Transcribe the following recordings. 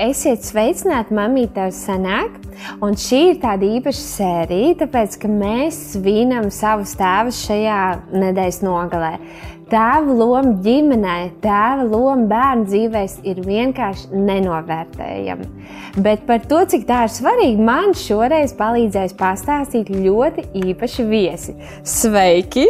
Esiet sveicināti, mamīte, tev sanāk. Un šī ir tāda īpaša sērija, tāpēc, ka mēs svinam savus tēvus šajā nedēļas nogalē. Tēva loma ģimenē, tēva loma bērnu dzīvēs ir vienkārši nenovērtējama. Bet par to, cik tā ir svarīga, man šoreiz palīdzēs pastāstīt ļoti īpaši viesi. Sveiki!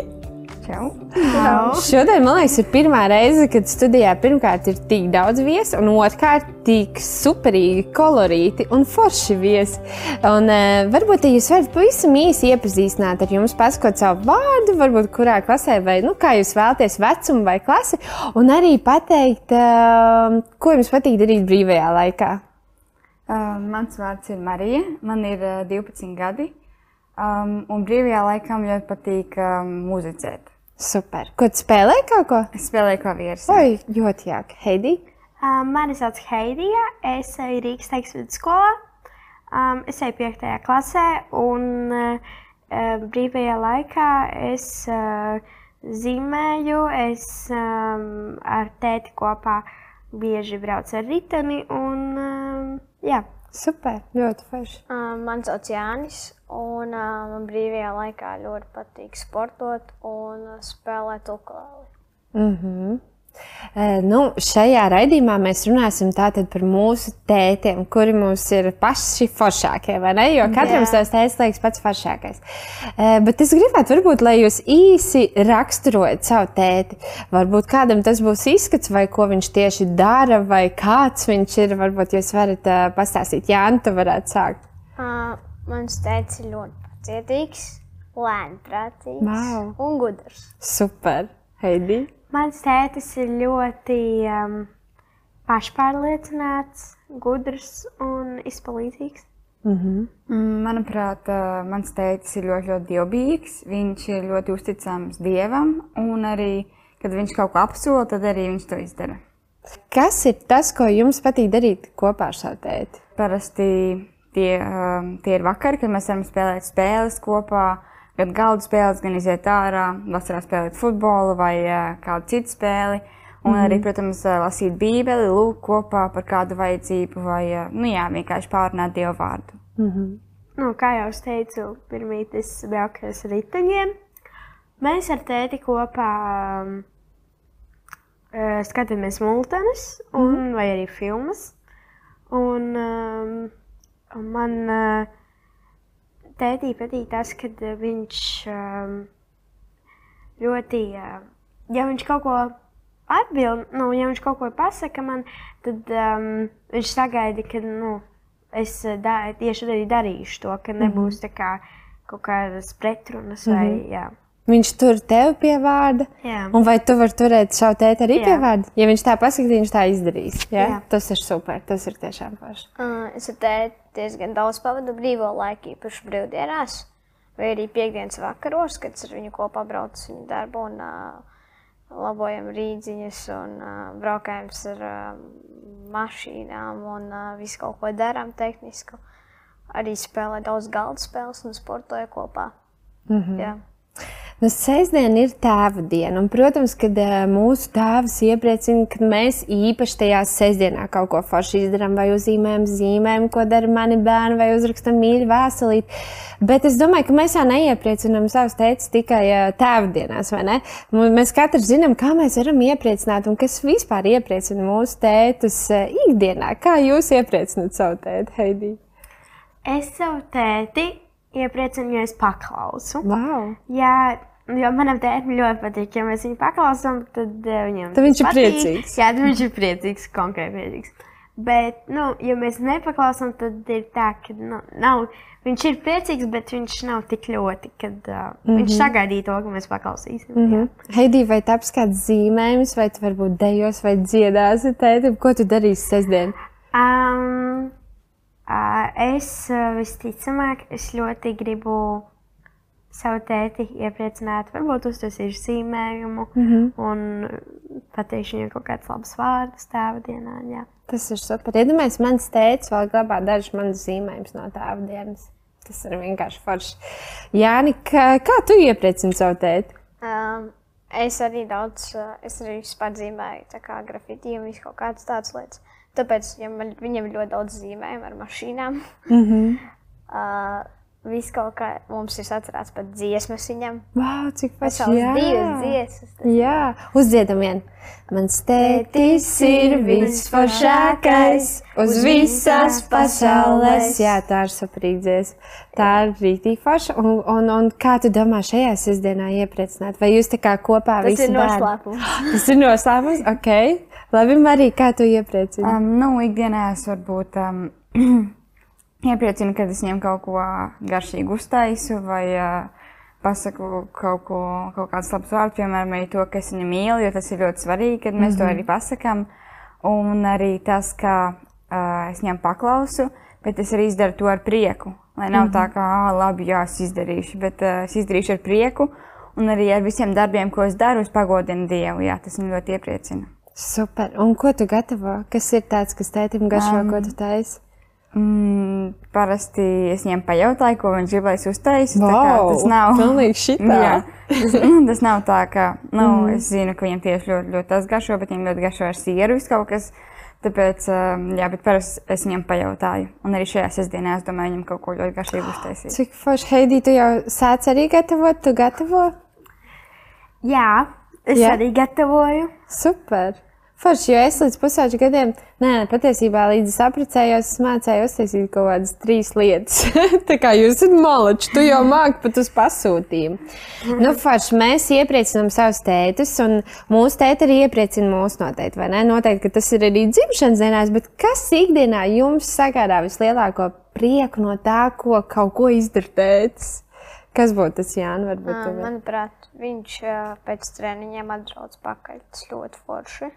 Čau. Čau. Šodien, man liekas, ir pirmā reize, kad studijā pirmkārt ir tik daudz viesu, un otrkārt tik superīgi, kolorīti un forši viesi. Un, uh, varbūt ja jūs varat pavisam īsi iepazīstināt ar jums, pasakot savu vārdu, varbūt kurā klasē, vai nu, kā jūs vēlaties, vecumu vai klasi, un arī pateikt, uh, ko jums patīk darīt brīvajā laikā. Uh, mans vārds ir Marija, man ir uh, 12 gadi, um, un brīvajā laikā man ļoti patīk um, muzicēt. Super. Ko tu spēlē kaut ko? Es spēlēju klavierus. Oi, ļoti jauki. Heidi? Um, mani sauc Heidija, es eju Rīgas teiks vidusskolā. Um, es eju 5. klasē un uh, brīvajā laikā es uh, zīmēju, es um, ar tēti kopā bieži braucu ar riteni un um, jā. Super, ļoti forši. Uh, man sauc Jānis, un uh, man brīvajā laikā ļoti patīk sportot un spēlēt ukulēli. Mm -hmm. Nu, šajā raidījumā mēs runāsim par mūsu tētiem, kuri mums ir paši foršākie. Jo katram savs tēvs liekas pats foršākais. Bet es gribētu, varbūt, lai jūs īsi raksturojat savu tēti. Varbūt kādam tas būs izskats, vai ko viņš tieši dara, vai kāds viņš ir. Varbūt jūs varat pastāstīt, Jānis, tu varētu sākt. Uh, mans tēvs ir ļoti pacietīgs, lēnprātīgs wow. un gudrs. Super, Heidi! Mans tētis ir ļoti um, pašpārliecināts, gudrs un izpalīdzīgs. Mm -hmm. Manuprāt, mans tētis ir ļoti, ļoti dievbijīgs. Viņš ir ļoti uzticams dievam, un arī, kad viņš kaut ko apsola, tad arī viņš to izdara. Kas ir tas, ko jums patīk darīt kopā ar savu tēti? Parasti tie, tie ir vakari, kad mēs varam spēlēt spēles kopā gan galdu spēles, gan iziet ārā, vasarā spēlēt futbolu vai kādu citu spēli. Un mm -hmm. arī, protams, lasīt Bībeli, lūk, kopā par kādu vajadzību, vai nu, jā, vienkārši pārunāt Dievu vārdu. Mm -hmm. nu, kā jau es teicu, pirmīt es braucu ar riteņiem. Mēs ar tēti kopā um, skatāmies multenes, un, mm -hmm. vai arī filmas. Un, um, man uh, tētī patīk tas, ka eh, viņš um, ļoti, uh, ja viņš kaut ko atbild, nu, ja viņš kaut ko pasaka man, tad um, viņš sagaida, ka nu, es da, tieši arī darīšu to, ka nebūs mm -hmm. kā, kaut kādas pretrunas vai mm -hmm. jā. Viņš tur tevi pie vārda. Jā. Un vai tu vari turēt savu tēti arī Jā. pie vārda? Ja viņš tā pasakīs, viņš tā izdarīs. Jā? Jā. Tas ir super. Tas ir tiešām forši. Uh, es ar tēti diezgan daudz pavadu brīvo laiku, īpaši brīvdienās, vai arī piekdienas vakaros, kad es ar viņu kopā braucu uz viņu darbu un uh, labojam rīdziņas un uh, braukājums ar uh, mašīnām un uh, visu kaut ko darām tehnisku. Arī spēlē daudz galda spēles un sportoja kopā. Mm -hmm. Jā. Nu, Sēsdiena ir tēva diena, un, protams, kad uh, mūsu tēvs iepriecina, ka mēs īpaši tajā sēsdienā kaut ko forši izdarām, vai uzzīmējam zīmēm, ko dara mani bērni, vai uzrakstam mīļu vēstulīti. Bet es domāju, ka mēs jau neiepriecinām savus tēvus tikai uh, tēva dienās, vai ne? Mēs katrs zinām, kā mēs varam iepriecināt, un kas vispār iepriecina mūsu tētus uh, ikdienā. Kā jūs iepriecināt savu tēti, Heidi? Es savu tēti iepriecinu, ja es paklausu. Wow. Jā, Jo manam tētim ļoti patīk, ja mēs viņu paklausām, tad uh, viņam Tad viņš ir patīk. priecīgs. Jā, viņš ir priecīgs, konkrēti priecīgs. Bet, nu, ja mēs nepaklausām, tad ir tā, ka nu, nav, viņš ir priecīgs, bet viņš nav tik ļoti, kad uh, mm -hmm. viņš sagaidīja to, ka mēs paklausīsim. Mm. -hmm. Heidi, vai taps kāds zīmējums, vai tu varbūt dejos, vai dziedāsi tētim? Ko tu darīsi sestdien? Um, uh, es uh, visticamāk, es ļoti gribu savu tēti iepriecināt, varbūt uztaisīšu zīmējumu Mm -hmm. un pateikšu viņam kaut kādas labas vārdas tēva dienā. Jā. Tas ir super. Iedomājieties, mans tēvs vēl glabā dažus manus zīmējumus no tēva dienas. Tas ir vienkārši forši. Jāni, kā, kā tu iepriecini savu tēti? Um, es arī daudz, uh, es arī vispār dzīvēju tā kā grafitī un visu kaut kādas tādas lietas. Tāpēc ja man, viņam ir ļoti daudz zīmējumu ar mašīnām. Mm -hmm. Uh, Viss kaut kā mums ir atcerēts pat dziesmas viņam. Wow, cik jā. divas dziesmas. Tas Jā, uzdziedam vien. Mans tētis ir visforšākais uz visas pasaules. Jā, tā ir superīgdzies. Tā ir rītīgi forša. Un, un, un kā tu domā šajā sestdienā iepriecināt? Vai jūs tā kā kopā Tas visi ir bērni? noslēpums. Tas ir noslēpums, ok. Labi, Marija, kā tu iepriecini? Um, nu, ikdienā es varbūt um, iepriecinu, kad es ņemu kaut ko garšīgu uztaisu vai uh, pasaku kaut, ko, kaut kādus labus vārdus, piemēram, arī to, ka es viņu mīlu, jo tas ir ļoti svarīgi, kad mēs mm -hmm. to arī pasakām. Un arī tas, ka uh, es viņam paklausu, bet es arī izdaru to ar prieku. Lai nav mm -hmm. tā, ka, ah, labi, jā, es izdarīšu, bet uh, es izdarīšu ar prieku. Un arī ar visiem darbiem, ko es daru, es pagodinu Dievu. Jā, tas man ļoti iepriecina. Super. Un ko tu gatavo? Kas ir tāds, kas tētim garšo, um, ko tu taisi? Mm, parasti es viņam pajautāju, ko viņš grib, lai es uztaisu. kā Tas nav Pilnīgi šitā. Jā, tas, nu, tas nav tā, ka nu, mm. es zinu, ka viņam tieši ļoti, ļoti tas garšo, bet viņam ļoti garšo ar sieru viss kaut kas. Tāpēc, um, jā, bet parasti es viņam pajautāju. Un arī šajā sestdienā es domāju, viņam kaut ko ļoti garšīgu uztaisīt. Cik forši, Heidi, tu jau sāc arī gatavot, tu gatavo? Jā, es? Jā? arī gatavoju. Super! Forši, jo es līdz pusauģu gadiem, nē, patiesībā līdz es apprecējos, es mācīju uztaisīt kaut kādas trīs lietas. tā kā jūs esat malači, tu jau māki pat uz pasūtījumu. nu, forši, mēs iepriecinām savus tētus, un mūsu tēti arī iepriecina mūs noteikti, vai ne? Noteikti, ka tas ir arī dzimšanas dienās, bet kas ikdienā jums sagādā vislielāko prieku no tā, ko kaut ko izdara tētis? Kas būtu tas Jānis? Varbūt ir? Manuprāt, viņš pēc treniņiem atbrauc pakaļ. Tas ļoti forši.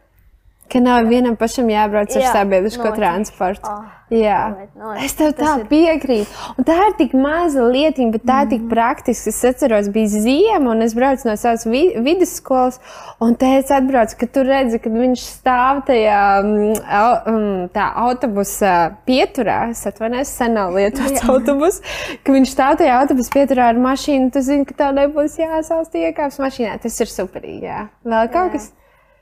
Ka nav vienam pašam jābrauc ar Jā, sabiedrisko noteikti. transportu. Oh, Jā, noteikti, es tev tā ir- piekrītu. Un tā ir tik maza lietiņa, bet tā ir tik praktiska. Es atceros, bija ziema, un es braucu no savas vi vidusskolas, un teicu, atbrauc, ka tu redzi, kad viņš stāv tajā mm, mm, tā autobusa pieturā. Es atvainojos, sen nav lietots autobus, ka viņš stāv tajā autobusa pieturā ar mašīnu. Tu zini, ka tev nebūs jāsāst iekāps mašīnā. Tas ir superīgi. Jā. Vēl kaut kas?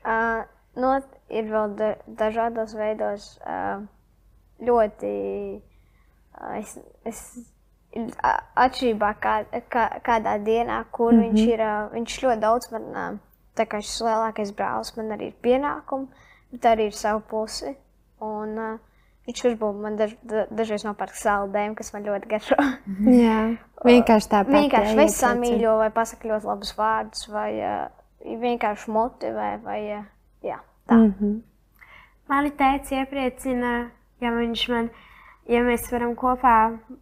Uh, no, ir vēl da, dažādos veidos ļoti. Es, es, atšķirībā kā, kā, kādā dienā, kur mm -hmm. viņš ir. Uh, viņš ļoti daudz man, tā kā šis lielākais brālis, man arī ir pienākumi, bet arī ir savu pusi. Un, uh, viņš uzbūvē man daž, da, dažreiz nopērk saldējumu, kas man ļoti garšo. Jā, vienkārši tāpat. vienkārši jā, vai iepriecina. samīļo, vai pasakā ļoti labus vārdus, vai uh, vienkārši motivē, vai uh, tā. Mm. Mhm. Mani tēvs iepriecina, ja viņš man, ja mēs varam kopā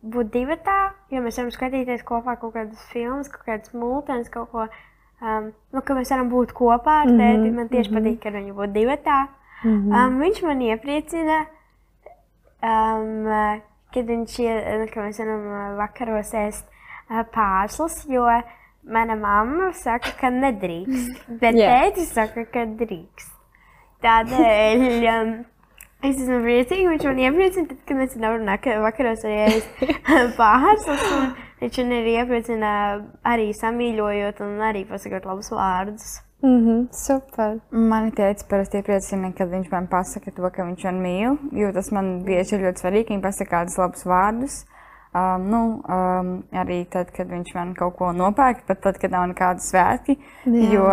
būt divi tā, ja mēs varam skatīties kopā kaut kādas filmas, kaut kādas mūtens, kaut ko, um, nu, ka mēs varam būt kopā ar tēti. Man tieši patīk, kad viņi būtu divi tā. Um, viņš man iepriecina, um, kad viņš ir, ka mēs varam uh, vakaros ēst uh, pārslas, jo mana mamma saka, ka nedrīkst, bet Jā. tētis saka, ka drīkst. Tādēļ um, es esmu priecīga, viņš man iepriecina, tad, kad mēs nak- vakaros arī pārslas. Viņš man arī iepriecina arī samīļojot un arī pasakot labus vārdus. Mhm, super. Mani teica, parasti iepriecina, kad viņš man pasaka to, ka viņš man mīl. Jo tas man bieži ir ļoti svarīgi, ka viņš pasaka kādus labus vārdus. Um, nu, um, arī tad, kad viņš man kaut ko nopērk, pat tad, kad nav nekādi svētki. Jā. Jo,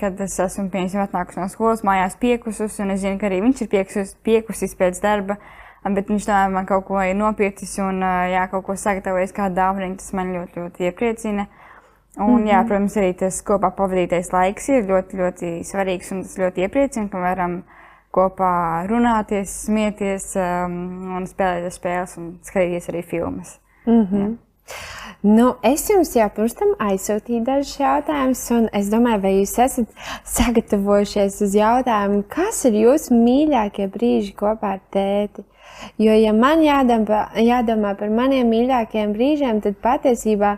kad es esmu piemēram atnākusi no skolas, mājās piekusus, un es zinu, ka arī viņš ir piekusis, piekusis pēc darba, bet viņš tomēr man kaut ko ir nopircis un jā, kaut ko sagatavojis kā dāvanu. Tas man ļoti, ļoti iepriecina. Un, mm -hmm. jā, protams, arī tas kopā pavadītais laiks ir ļoti, ļoti svarīgs un tas ļoti iepriecina, ka varam kopā runāties, smieties um, un spēlēt spēles un skatīties arī filmas. Nu, es jums jau pirms tam aizsūtīju dažus jautājumus, un es domāju, vai jūs esat sagatavojušies uz jautājumu, kas ir jūsu mīļākie brīži kopā ar tēti. Jo, ja man jādomā, jādomā par maniem mīļākajiem brīžiem, tad patiesībā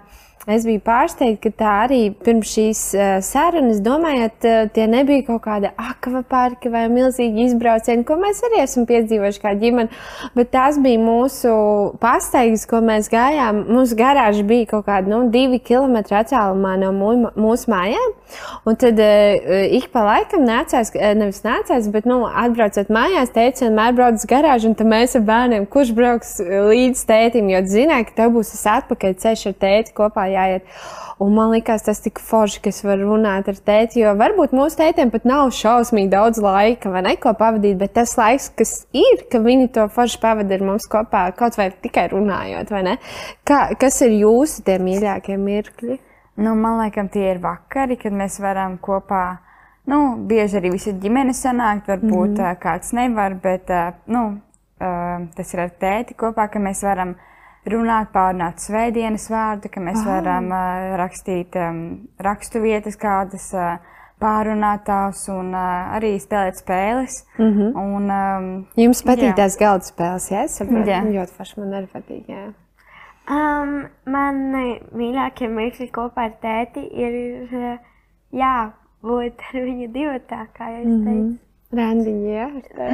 es biju pārsteigta, ka tā arī pirms šīs uh, sarunas, domājot, uh, tie nebija kaut kādi akvaparki vai milzīgi izbraucieni, ko mēs arī esam piedzīvojuši kā ģimene, bet tās bija mūsu pastaigas, ko mēs gājām. Mūsu garāža bija kaut kāda nu, divi kilometri attālumā no mūsu mājām. Un tad uh, ik pa laikam nācās, nevis nācās, bet nu, atbraucot mājās, teica, vienmēr brauc uz garāžu, un tad mēs ar bērniem, kurš brauks līdz tētim, jo zināja, ka tev būs tas atpakaļ ceļš ar tēti kopā jāiet. Un man liekas, tas tik forši, ka es varu runāt ar tēti, jo varbūt mūsu tētiem pat nav šausmīgi daudz laika, vai ne, ko pavadīt, bet tas laiks, kas ir, ka viņi to forši pavadīja ar mums kopā, kaut vai tikai runājot, vai ne? Kā, kas ir jūsu tie mīļākie mirkļi? Nu, man liekas, tie ir vakari, kad mēs varam kopā. Nu, bieži arī visi ģimenes sanākt, varbūt mm -hmm. kāds nevar, bet nu, tas ir ar tēti kopā, ka mēs varam runāt, pārunāt svētdienas vārdu, ka mēs ah. varam uh, rakstīt um, rakstu vietas kādas. Uh, pārunāt tās un uh, arī spēlēt spēles. Mm -hmm. un, um, Jums patīk jā. tās galda spēles, jā? Es saprotu, jā. ļoti forši man arī patīk, jā. Um, man mīļākie mirkļi kopā ar tēti ir, jā, būt ar viņu divu tā, kā jau es mhm. teicu. Mm -hmm. Randiņi, jā.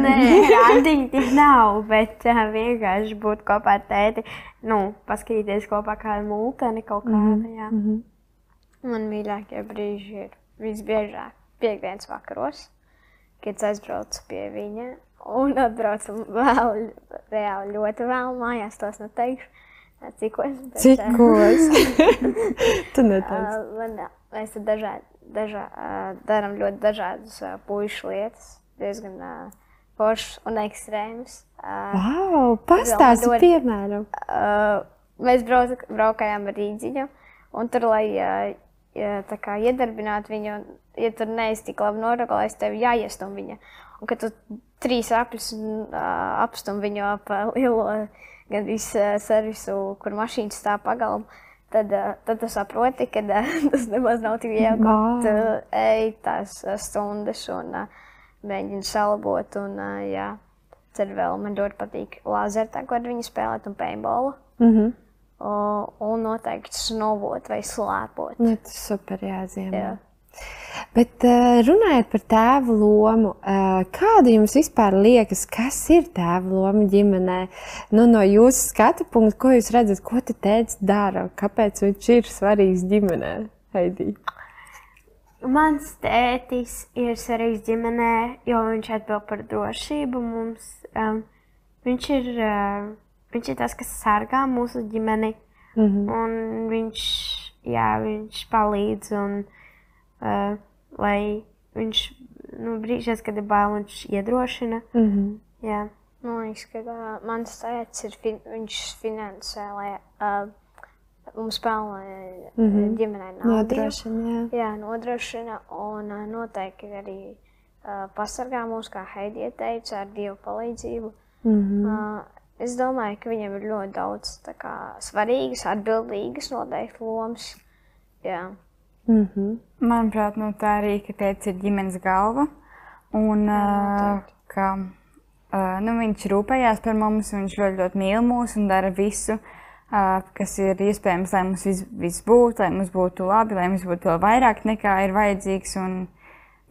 Nē, randiņi tik nav, bet uh, vienkārši būt kopā ar tēti, nu, paskatīties kopā kādu multeni kaut kādu, mm -hmm. jā. Mm -hmm. Man mīļākie brīži ir visbiežāk piekdienas vakaros, kad es aizbraucu pie viņa un atbraucu vēl, reāli ļoti vēl mājās, tos neteikšu. Cikos? Bet, Cikos? tu neteici. Uh, man, mēs dažādi, dažā, uh, darām ļoti dažādas uh, puišu lietas diezgan uh, foršs un ekstrēms. Uh, wow, Pastāstiet, piemēram. Uh, mēs brauc, braukājām ar rīdziņu, un tur, lai uh, kā, iedarbinātu viņu, ja tur neesi tik labi noregulējis, tev jāiestum viņa. Un, kad tu trīs apļus uh, apstum viņu ap lielo gandrīz uh, servisu, kur mašīnas stāv pagalmu, tad, tad tu saproti, ka tas nemaz nav tik viegli, ka tu ej tās stundas. Un, uh, mēģinu salabot. Un, jā, tad vēl man ļoti patīk lāzertā, ko ar viņu spēlēt, un paintballu. Mm -hmm. O, un noteikti snovot vai slēpot. Nu, tas super jāziemē. Jā. Bet runājot par tēva lomu, kāda jums vispār liekas, kas ir tēva loma ģimenē? Nu, no jūsu skatu punkta, ko jūs redzat, ko te tēvs dara, kāpēc viņš ir svarīgs ģimenē? Heidi. Mans tētis ir svarīgs ģimenē, jo viņš atbild par drošību. Mums, um, viņš, ir, uh, viņš ir tas, kas sargā mūsu ģimeni. Mm -hmm. Un viņš, jā, viņš palīdz, un, uh, lai viņš nu, brīžos, kad ir bail, viņš iedrošina. Mm -hmm. Jā. Man liekas, ka uh, mans tēvs ir fin viņš finansē, lai uh, mums pelna mm -hmm. ģimenei naudu. Nodrošina, jā. jā, nodrošina un noteikti arī uh, pasargā mūs, kā Heidija teica, ar Dievu palīdzību. Mm -hmm. uh, es domāju, ka viņam ir ļoti daudz kā, svarīgas, atbildīgas noteikti lomas. Jā. Mm -hmm. Manuprāt, nu, tā arī teica, ir ģimenes galva. Un, uh, ka, uh, nu, viņš rūpējās par mums, viņš ļoti, ļoti mīl mūs un dara visu, uh, kas ir iespējams, lai mums viss vis būtu, lai mums būtu labi, lai mums būtu vēl vairāk nekā ir vajadzīgs. Un,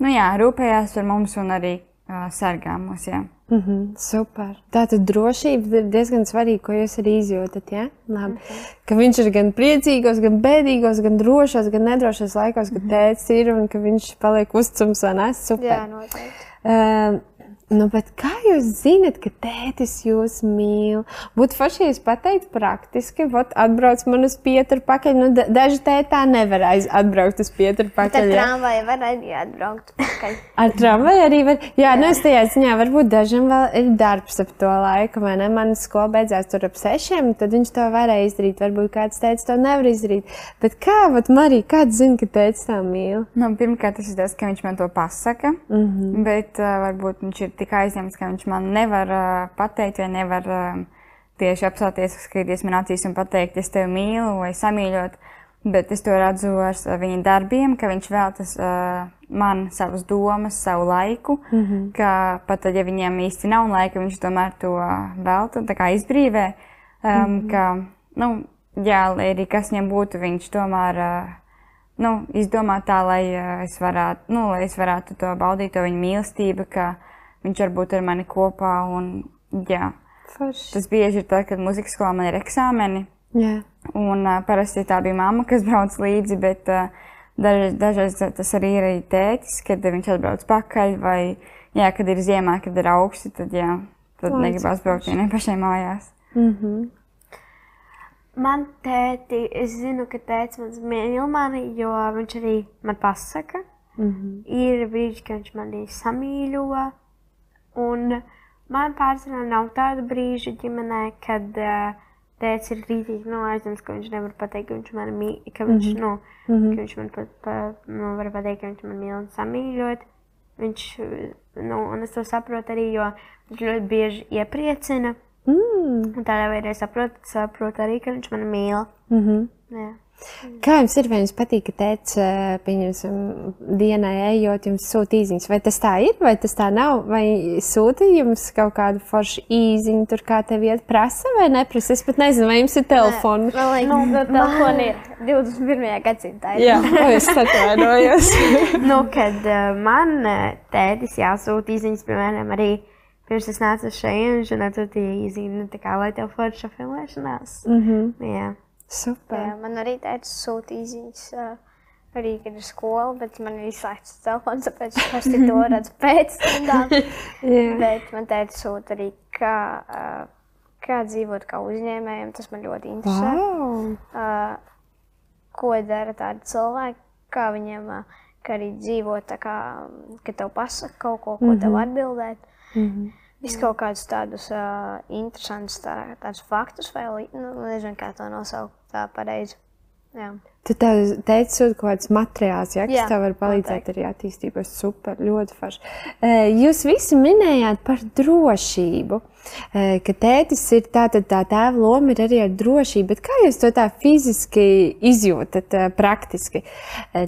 nu jā, rūpējās par mums un arī uh, sargā mūs. Jā. Mm -hmm, super. Tātad drošība ir diezgan svarīga, ko jūs arī izjūtat. Ja? Labi. Mm -hmm. Ka viņš ir gan priecīgos, gan bēdīgos, gan drošos, gan nedrošos laikos, kad mm -hmm. tēvs ir un ka viņš paliek uzticams un es super. Jā, noteikti. Uh, Nu, kā jūs zinat, ka tētis jūs mīl? Būtu forši, ja jūs pateiktu praktiski, vat atbrauc man uz Pietru pakaļ. Nu, daži tētā nevar atbraukt uz Pietru pakaļ. Ar tramvaju var arī atbraukt pakaļ. Ar tramvaju arī var. Jā, nu es tajā ziņā varbūt dažam vēl ir darbs ap to laiku, vai ne? Man skola beidzās tur ap sešiem, tad viņš to varēja izdarīt. Varbūt kāds teica, to nevar izdarīt. Bet kā, vat Marija, kāds zina, ka tētis tā mīl? Nu, pirmkārt, tas ir tas, ka viņš man to pasaka, mm -hmm. bet uh, varbūt viņš ir tik aizņemts, ka viņš man nevar uh, pateikt, vai nevar uh, tieši apstāties, skatīties man acīs un pateikt, es tevi mīlu vai samīļot. Bet es to redzu ar viņa darbiem, ka viņš veltas uh, man savas domas, savu laiku. Mm -hmm. Ka pat tad, ja viņiem īsti nav laika, viņš tomēr to velta un izbrīvē. Um, mm -hmm. ka, nu, jā, lai arī kas viņam būtu, viņš tomēr uh, nu, izdomā tā, lai, uh, es varētu, nu, lai es varētu to baudīt, to viņa mīlestību, ka viņš var būt ar mani kopā. Un, jā. Forši. Tas bieži ir tad, kad muzikas skolā man ir eksāmeni. Jā. Un uh, parasti tā bija mamma, kas brauc līdzi, bet uh, dažreiz, dažreiz tas arī ir arī tētis, kad viņš atbrauc pakaļ. Vai, jā, kad ir ziemā, kad ir augsti, tad, jā, tad Lai, negribas braukt vienai pašai mājās. Mm -hmm. Man tēti, es zinu, ka tēvs man mīl mani, jo viņš arī man pasaka. Mm -hmm. Ir brīži, kad viņš mani samīļo. Un man pārsvarā nav tādu brīžu ģimenē, kad uh, tēvs ir rītīgi noaizņemts, ka viņš nevar pateikt, ka viņš man mīl, ka viņš, mm -hmm. nu, mm -hmm. ka viņš man pat, pa, nu, var pateikt, ka viņš man mīl un samīļot. Viņš, nu, un es to saprotu arī, jo viņš ļoti bieži iepriecina. Mm. Tādā veidā es saprotu, saprotu arī, ka viņš man mīl. Mm -hmm. Jā. Kā jums ir? Vai jums patīk, ka eh, pieņemsim, dienai ejot, jums sūta īsiņas? Vai tas tā ir, vai tas tā nav? Vai sūta jums kaut kādu foršu īsiņu, tur kā te vieta prasa vai neprasa? Es pat nezinu, vai jums ir telefons. Man liekas, nu, ka telefoni ir 21. gadsimtā. Jā, es atvainojos. nu, kad man tētis jāsūta īsiņas, piemēram, arī pirms es nācu šeit, viņš man atsūtīja īsiņu, nu, tā kā lai tev forša filmēšanās. mm -hmm. Jā. Super. Jā, man arī teica, sūta īsiņas. Uh, arī, kad ir skola, bet man ir izslēgts telefons, tāpēc es parasti to redzu pēc stundām. Jā. Bet man teica, sūta arī, kā, kā dzīvot kā uzņēmējiem. Tas man ļoti interesē. Wow. Ko dara tādi cilvēki, kā viņiem kā arī dzīvot, kā, kad tev pasaka kaut ko, ko mm -hmm. tev atbildēt. Mm -hmm. Viss kaut kādus tādus uh, interesantus tā, tādus faktus, vai li- nu, nezinu, kā to nosaukt tā pareizi. Jā. Tu teici, sūta kaut kāds materiāls, ja, kas Jā, tev var palīdzēt arī attīstībā. Super, ļoti forši. Jūs visi minējāt par drošību, ka tētis ir tātad tā tēva loma ir arī ar drošību, bet kā jūs to tā fiziski izjūtat praktiski?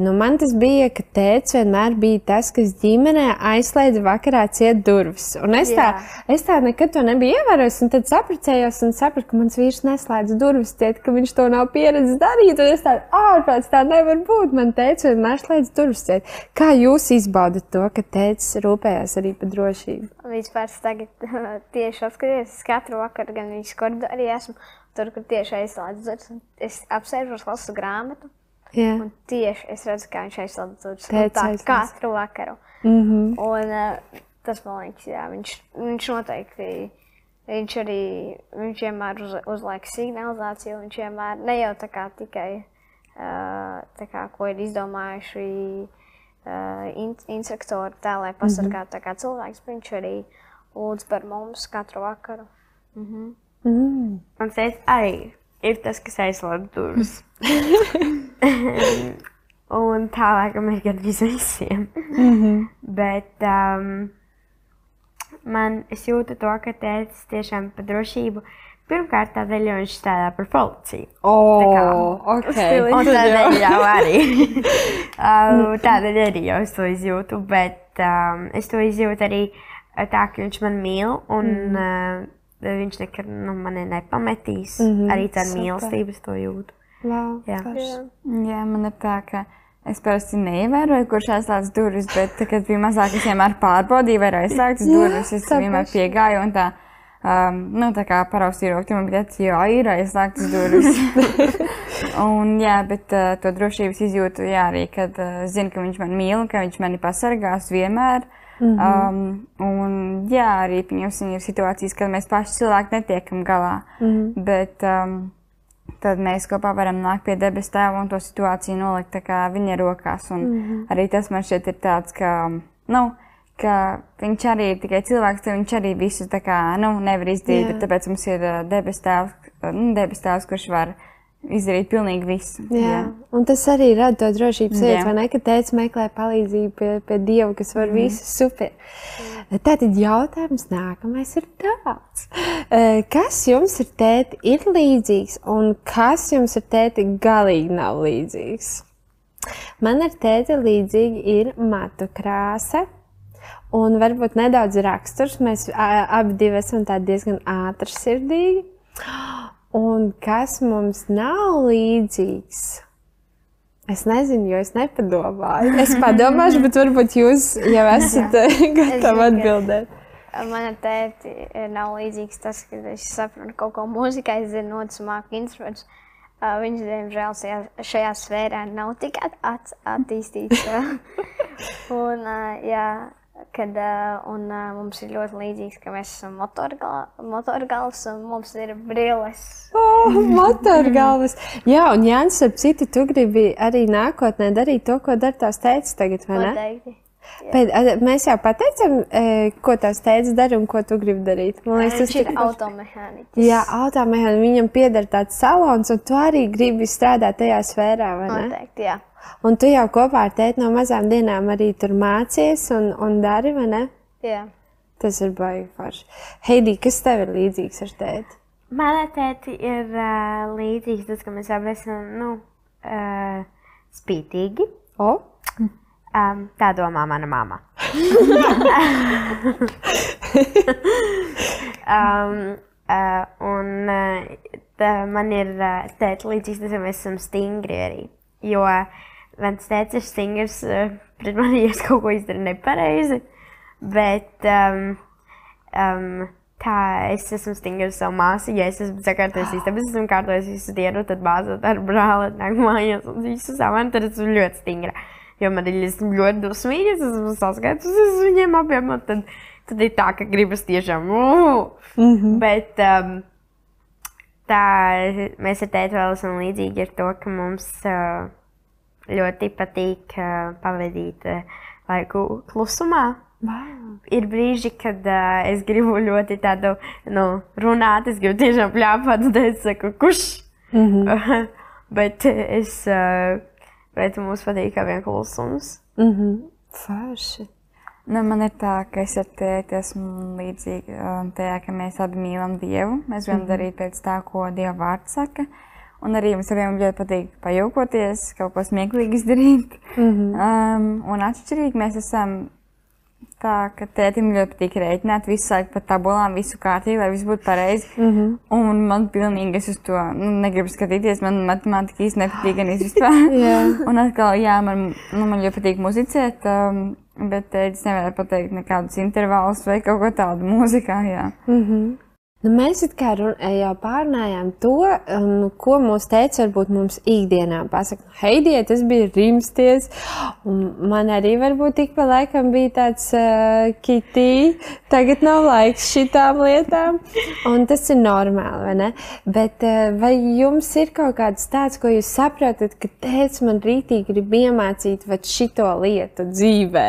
Nu, man tas bija, ka tētis vienmēr bija tas, kas ģimenē aizslēdza vakarā ciet durvis. Un es tā, es tā nekad to nebiju ievērojis, un tad sapratējos un sapratu, ka mans vīrs neslēdz durvis ciet, ka viņš to nav pieredzējis darīt. Un es tādu ārprāts tā nevar būt. Man teica, vienmēr slēdz durvis ciet. Kā jūs izbaudat to, ka tētis rūpējās arī par drošību? Vispār tagad tieši apskaties, es katru vakaru gan viņas koridorī esmu, tur, kur tieši aizslēdz durvis. Es apsēžos, lasu grāmatu, Jā, un tieši es redzu, kā viņš aizslēdz durvis. Tā katru vakaru. mm -hmm. Un uh, tas man liekas, jā, viņš, viņš noteikti. Viņš arī viņš vienmēr uz, uzliek signalizāciju. Viņš vienmēr ne jau tā kā tikai uh, tā kā, ko ir izdomājuši uh, in, instruktori, tā lai pasargātu mm -hmm. cilvēks. bet Viņš arī lūdz par mums katru vakaru. mm. Man teica, arī ir tas, kas aizslēdz durvis. Un tā laikam ir gandrīz visiem. Mm -hmm. Bet um, man es jūtu to, ka tēvs tiešām par drošību. Pirmkārt, tādēļ, jo viņš strādā par policiju. Oh, okay. Un tādēļ jau arī. um, tādēļ arī jau es to izjūtu. Bet um, es to izjūtu arī uh, tā, ka viņš man mīl. Un mm. uh, viņš nekad nu, mani nepametīs. Mm -hmm, arī tāda super. mīlestība, es to jūtu. Wow, Jā. forši. Jā, man ir tā, ka es parasti neievēroju, kurš aizslēdz durvis, bet, tad, kad bija mazāk, es vienmēr pārbaudīju, vai ir aizslēgtas Jā, durvis. Es vienmēr piegāju un tā. Um, nu, tā kā paraustīju roku, man bija tāds, jā, ir aizslēgtas durvis. un, jā, bet uh, to drošības izjūtu, jā, arī, kad uh, zinu, ka viņš man mīl un ka viņš mani pasargās vienmēr. Mm -hmm. um, un, jā, arī pieņemsim, ir situācijas, kad mēs paši cilvēki netiekam galā. Mm -hmm. Bet um, tad mēs kopā varam nākt pie debes tēva un to situāciju nolikt viņa rokās. Un mm -hmm. arī tas man šķiet ir tāds, ka, nu, ka viņš arī ir tikai cilvēks, tad viņš arī visu kā, nu, nevar izdarīt, tāpēc mums ir uh, debes tēvs, uh, nu, debes tēvs, kurš var izdarīt pilnīgi visu. Jā. Un tas arī rada to drošības Jā. sajūtu, vai ne? Ka tēvs meklē palīdzību pie, pie Dieva, kas var mm. visu super. Tātad jautājums nākamais ir tāds. Eh, Kas jums ir tēti ir līdzīgs un kas jums ir tēti galīgi nav līdzīgs? Man ar tēti līdzīgi ir matu krāsa. Un varbūt nedaudz raksturs. Mēs abi esam diezgan ātrsirdīgi. Un kas mums nav līdzīgs. Es nezinu, jo es nepadomāju. Es padomāšu, bet varbūt jūs jau esat gatavi atbildēt. Manā tēti nav līdzīgs tas, ka es saprotu kaut ko mūzikā, es zinu, notis māku instrumentus. Uh, viņš, diemžēl, šajā, šajā sfērā nav tik at, at, attīstīts. un, uh, jā, kad uh, un, uh, mums ir ļoti līdzīgs, ka mēs esam motorgāls un mums ir brilles. Oh, motorgāls! Jā, un Jānis, ap citu, tu gribi arī nākotnē darīt to, ko dar tās teicis tagad, vai ne? Noteikti. Bet, a, mēs jau pateicām, e, ko tās teicis dara un ko tu gribi darīt. Man liekas, tas ir tik- automehāniķis. Jā, automehāniķis, viņam pieder tāds salons, un tu arī gribi strādāt tajā sfērā, vai ne? Noteikti, jā. Un tu jau kopā ar tēti no mazām dienām arī tur mācies un, un dari, vai ne? jā. Tas ir baigi forši. Heidi, kas tev ir līdzīgs ar tēti? Manā tēti ir uh, līdzīgs tas, ka mēs abi esam nu, uh, spītīgi. O, Um, tā domā mana mamma. um, uh, un uh, tā, man ir uh, tas, ka mēs esam stingri arī. Jo mans tēvs ir stingrs uh, pret mani, ja es kaut ko izdaru nepareizi. Bet um, um, tā es esmu stingrs savu māsu. Ja es esmu sakārtojis istabas, es esmu kārtojis visu dienu, tad bāzot ar brāli nāk mājās un visu savu, tad esmu ļoti stingra. Jo man esmu ļoti dusmīga, es esmu saskaitus uz viņiem abiem, tad, tad ir tā, ka gribas tiešām. Uh! Mm -hmm. Bet um, tā mēs ar tēti vēl esam līdzīgi ar to, ka mums uh, ļoti patīk uh, pavadīt uh, laiku klusumā. wow. Ir brīži, kad uh, es gribu ļoti tādu nu, runāt, es gribu tiešām plāpāt, tad es saku, kurš? Mm -hmm. Bet es, uh, bet mums patīk kā vien klusums. Mm -hmm. Forši. Nu, man ir tā, ka es ar tēti esmu līdzīga um, tajā, ka mēs abi mīlam Dievu. Mēs gribam mm -hmm. darīt pēc tā, ko Dieva vārds saka. Un arī mums abiem ļoti patīk pajokoties, kaut ko smieklīgi izdarīt. Mm -hmm. um, un atšķirīgi mēs esam tā, ka tētim ļoti patīk rēķināt, visu laiku pa tabulām, visu kārtīgi, lai viss būtu pareizi. Mm -hmm. Un man pilnīgi es uz to nu, negribu skatīties. Man matemātika īsti nepatīk, gan vispār. Jā. Un atkal, jā, man, nu, man ļoti patīk muzicēt, um, bet es nevaru pateikt nekādus intervālus vai kaut ko tādu mūzikā. Jā. Nu, mēs kā run, jau pārnājām to, um, ko mūsu teica, varbūt mums ikdienā pasaka, nu, Heidie, tas bija rimsties, un man arī varbūt ik pa laikam bija tāds uh, kitī, tagad nav laiks šitām lietām, un tas ir normāli, vai ne? Bet uh, vai jums ir kaut kāds tāds, ko jūs saprotat, ka tēvs man rītīgi grib iemācīt šito lietu dzīvē?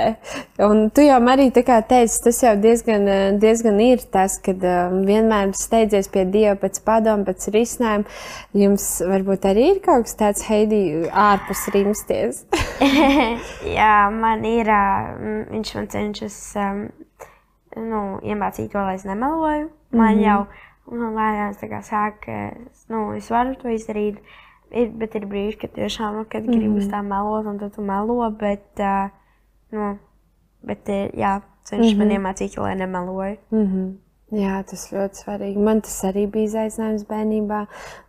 Un tu jau arī tā kā teici, tas jau diezgan, diezgan ir tas, kad um, vienmēr steidzies pie Dieva pēc padomu, pēc risinājuma. Jums varbūt arī ir kaut kas tāds, Heidi, ārpus rimsties. Jā, man ir. Viņš man cenšas um, nu, iemācīt to, lai es nemeloju. Man mm -hmm. jau nu, lēnās tā kā sāk, nu, es varu to izdarīt. Ir, bet ir brīži, kad tiešām nu, kad gribas tā melot, un tad tu melo. Bet, uh, nu, bet jā, cenšas mm -hmm. man iemācīt, lai nemeloju. Mm -hmm. Jā, tas ļoti svarīgi. Man tas arī bija izaicinājums bērnībā.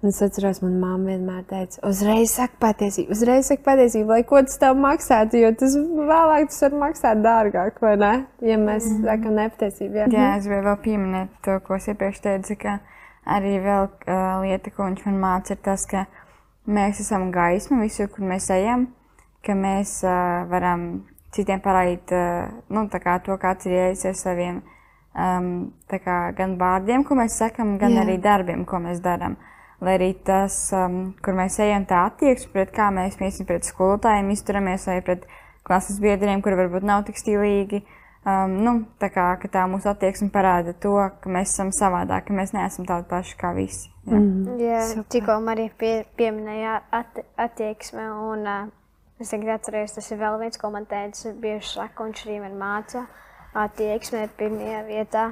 Es atceros, manā mamma vienmēr teica, uzreiz saka patiesību, uzreiz saka patiesību, lai ko tas tev maksātu, jo tas vēlāk tas var maksāt dārgāk, vai ne? Ja mēs mm -hmm. sakam nepatiesību. Jā, jā, es gribēju vēl pieminēt to, ko es iepriekš teicu, ka arī vēl uh, lieta, ko viņš man māca, ir tas, ka mēs esam gaisma visur, kur mēs ejam, ka mēs uh, varam citiem parādīt uh, nu, kā to, kāds ir ieicis ar saviem um, kā, gan vārdiem, ko mēs sakām, gan Jā. Arī darbiem, ko mēs darām. Lai arī tas, um, kur mēs ejam, tā attieksme pret kā mēs piemēram pret skolotājiem izturamies, vai pret klases biedriem, kuri varbūt nav tik stilīgi. Um, nu, tā kā tā mūsu attieksme parāda to, ka mēs esam savādāki, ka mēs neesam tādi paši kā visi. Jā. Mm. Jā, tikko Marija pie, pieminēja at, attieksme, un uh, es tagad atceros, tas ir vēl viens, ko man teica, bieži saka, un viņš arī man māca, attieksme ir pirmajā vietā,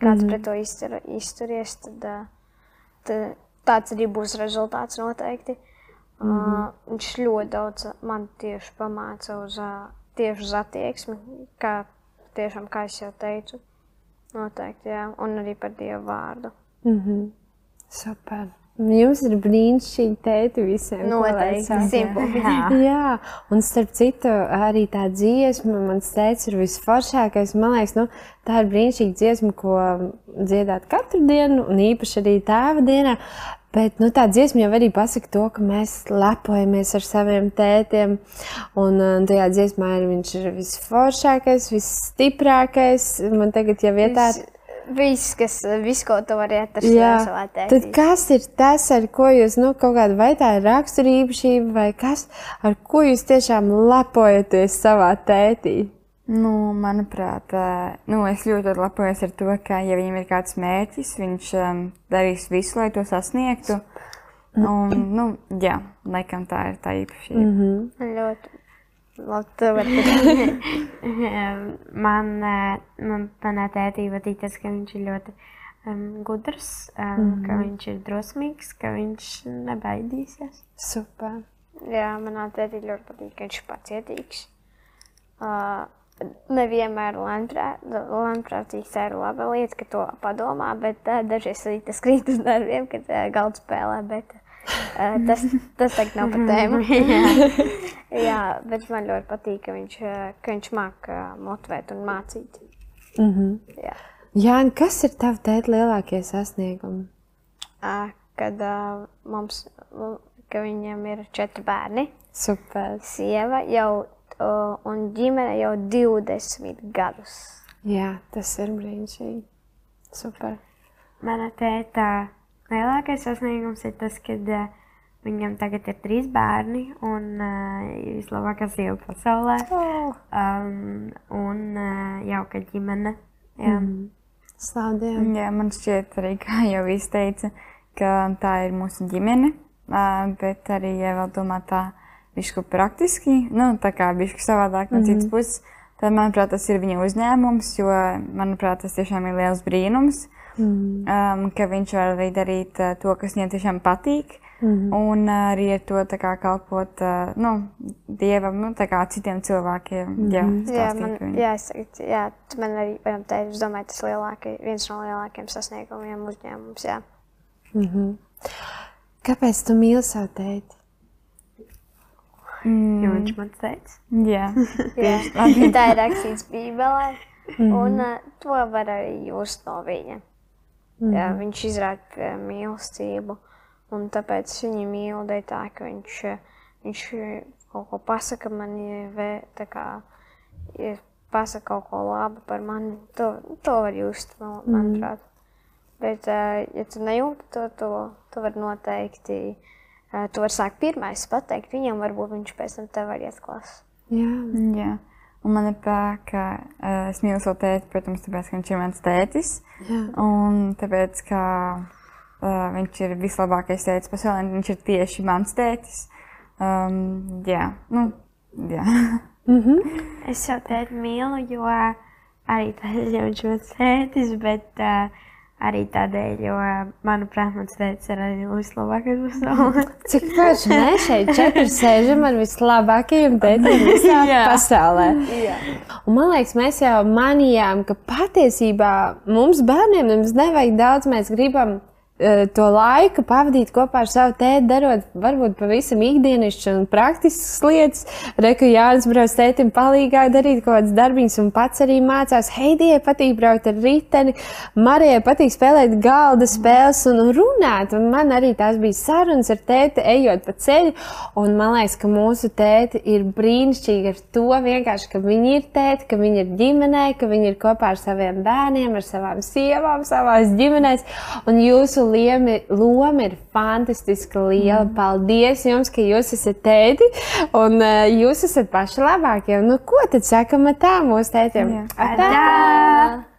kāds mm pret to iztur, izturies, tad, tad tāds arī būs rezultāts noteikti. Mm -hmm. uh, viņš ļoti daudz man tieši pamāca uz, uh, tieši uz attieksmi, kā, tiešām, kā es jau teicu, noteikti, jā, un arī par Dievu vārdu. Mm -hmm. Super. Jums ir brīnišķīgi tēti visiem. Noteikti. Simtprocentīgi. Jā, un starp citu, arī tā dziesma, mans teicis, ir visforšākais. Man liekas, nu, tā ir brīnišķīga dziesma, ko dziedāt katru dienu, un īpaši arī tēva dienā. Bet nu, tā dziesma jau arī pasaka to, ka mēs lepojamies ar saviem tētiem. Un, un tajā dziesmā ir viņš ir visforšākais, visstiprākais. Man tagad jau vietā ir. Viss, kas, viss, ko tu vari atrast Jā, savā tad tētī. kas ir tas, ar ko jūs, nu, kaut kāda vai tā ir raksturība, vai kas, ar ko jūs tiešām lepojaties savā tētī? Nu, manuprāt, ā, nu, es ļoti lepojos ar to, ka, ja viņam ir kāds mērķis, viņš um, darīs visu, lai to sasniegtu. Un, nu, jā, laikam tā ir tā īpašība. Mm -hmm. Ļoti. Labi, man, eh, man manā tētī patīk tas, ka viņš ir ļoti um, gudrs, um, mm -hmm. ka viņš ir drosmīgs, ka viņš nebaidīsies. Super. Jā, manā tētī ļoti patīk, ka viņš ir pacietīgs. Uh, nevienmēr lēmprātīgs ir laba lieta, ka to padomā, bet uh, dažreiz arī tas krīt uz nerviem, kad uh, galda spēlē. Bet, uh, tas, tas tagad nav par tēmu. Jā, bet man ļoti patīk, ka viņš, uh, ka viņš māca motivēt un mācīt. Mm -hmm. Jā. Jā, un kas ir tavi tēti lielākie sasniegumi? Uh, kad uh, mums, uh, ka viņam ir četri bērni, Super. sieva jau uh, un ģimene jau 20 gadus. Jā, tas ir brīnišķīgi. Super. Mana tēta lielākais sasniegums ir tas, ka uh, viņam tagad ir trīs bērni un uh, vislabākā sieva pasaulē. Oh. Um, un uh, jauka ģimene. Jā. Mm. Slaudiem. Jā, man šķiet arī, kā jau izteica, ka tā ir mūsu ģimene, bet arī, ja vēl domā tā bišku praktiski, nu, tā kā bišku savādāk no mm -hmm. citas puses, tad, manuprāt, tas ir viņa uzņēmums, jo, manuprāt, tas tiešām ir liels brīnums, mm -hmm. um, ka viņš var arī darīt uh, to, kas viņam tiešām patīk, mm -hmm. un uh, arī ar to kā kalpot, uh, nu, Dievam, nu, kā citiem cilvēkiem, mm -hmm. jā, Jā, man, viņu. jā, es, jā, man arī varam teikt, es domāju, tas lielākai, viens no lielākajiem sasniegumiem uzņēmums, jā. Kāpēc tu mīli savu tēti? Jo viņš man teica. Jā. jā. Tā ir rakstīts Bībelē, un uh, to var arī just no viņa. Jā, viņš izrāda uh, mīlestību, un tāpēc viņu mīlu dēļ tā, ka viņš, uh, viņš uh, kaut ko pasaka man, tā kā, pasaka kaut ko labu par mani, to, to var just, man- manuprāt. Bet, ja tu nejūti to, to, to var noteikti, tu vari sākt pirmais pateikt viņam, varbūt viņš pēc tam tev var iesklās. Jā. Jā. Un man ir tā, ka uh, es mīlu savu tēti, protams, tāpēc, ka viņš ir mans tētis. Jā. Un tāpēc, ka uh, viņš ir vislabākais tētis pasaulē, viņš ir tieši mans tētis. Um, jā, nu, jā. Es jau tēti mīlu, jo arī viņš ir mans tētis, bet uh, arī tādēļ, jo, manuprāt, mans tētis ir arī vislabākais pasaulē. Cik forši mēs šeit četri sēžam ar vislabākajiem tētiem visā Jā. pasaulē. Un man liekas, mēs jau manījām, ka patiesībā mums bērniem nemaz nevajag daudz. Mēs gribam to laiku pavadīt kopā ar savu tēti, darot varbūt pavisam ikdienišķas un praktiskas lietas. Reku Jānis brauc tētim palīgā darīt kaut kādas darbiņas un pats arī mācās. Heidijai patīk braukt ar riteni, Marijai patīk spēlēt galda spēles un runāt. Un man arī tās bija sarunas ar tēti, ejot pa ceļu. Un man liekas, ka mūsu tēti ir brīnišķīgi ar to vienkārši, ka viņi ir tēti, ka viņi ir ģimenē, ka viņi ir kopā ar saviem bērniem, ar savām sievām, savās ģimenēs. Un jūsu liemi, loma ir fantastiski liela. Mm. Paldies jums, ka jūs esat tēti un uh, jūs esat paši labākie. Nu, ko tad sakam tā mūsu tētiem? Jā. Atā!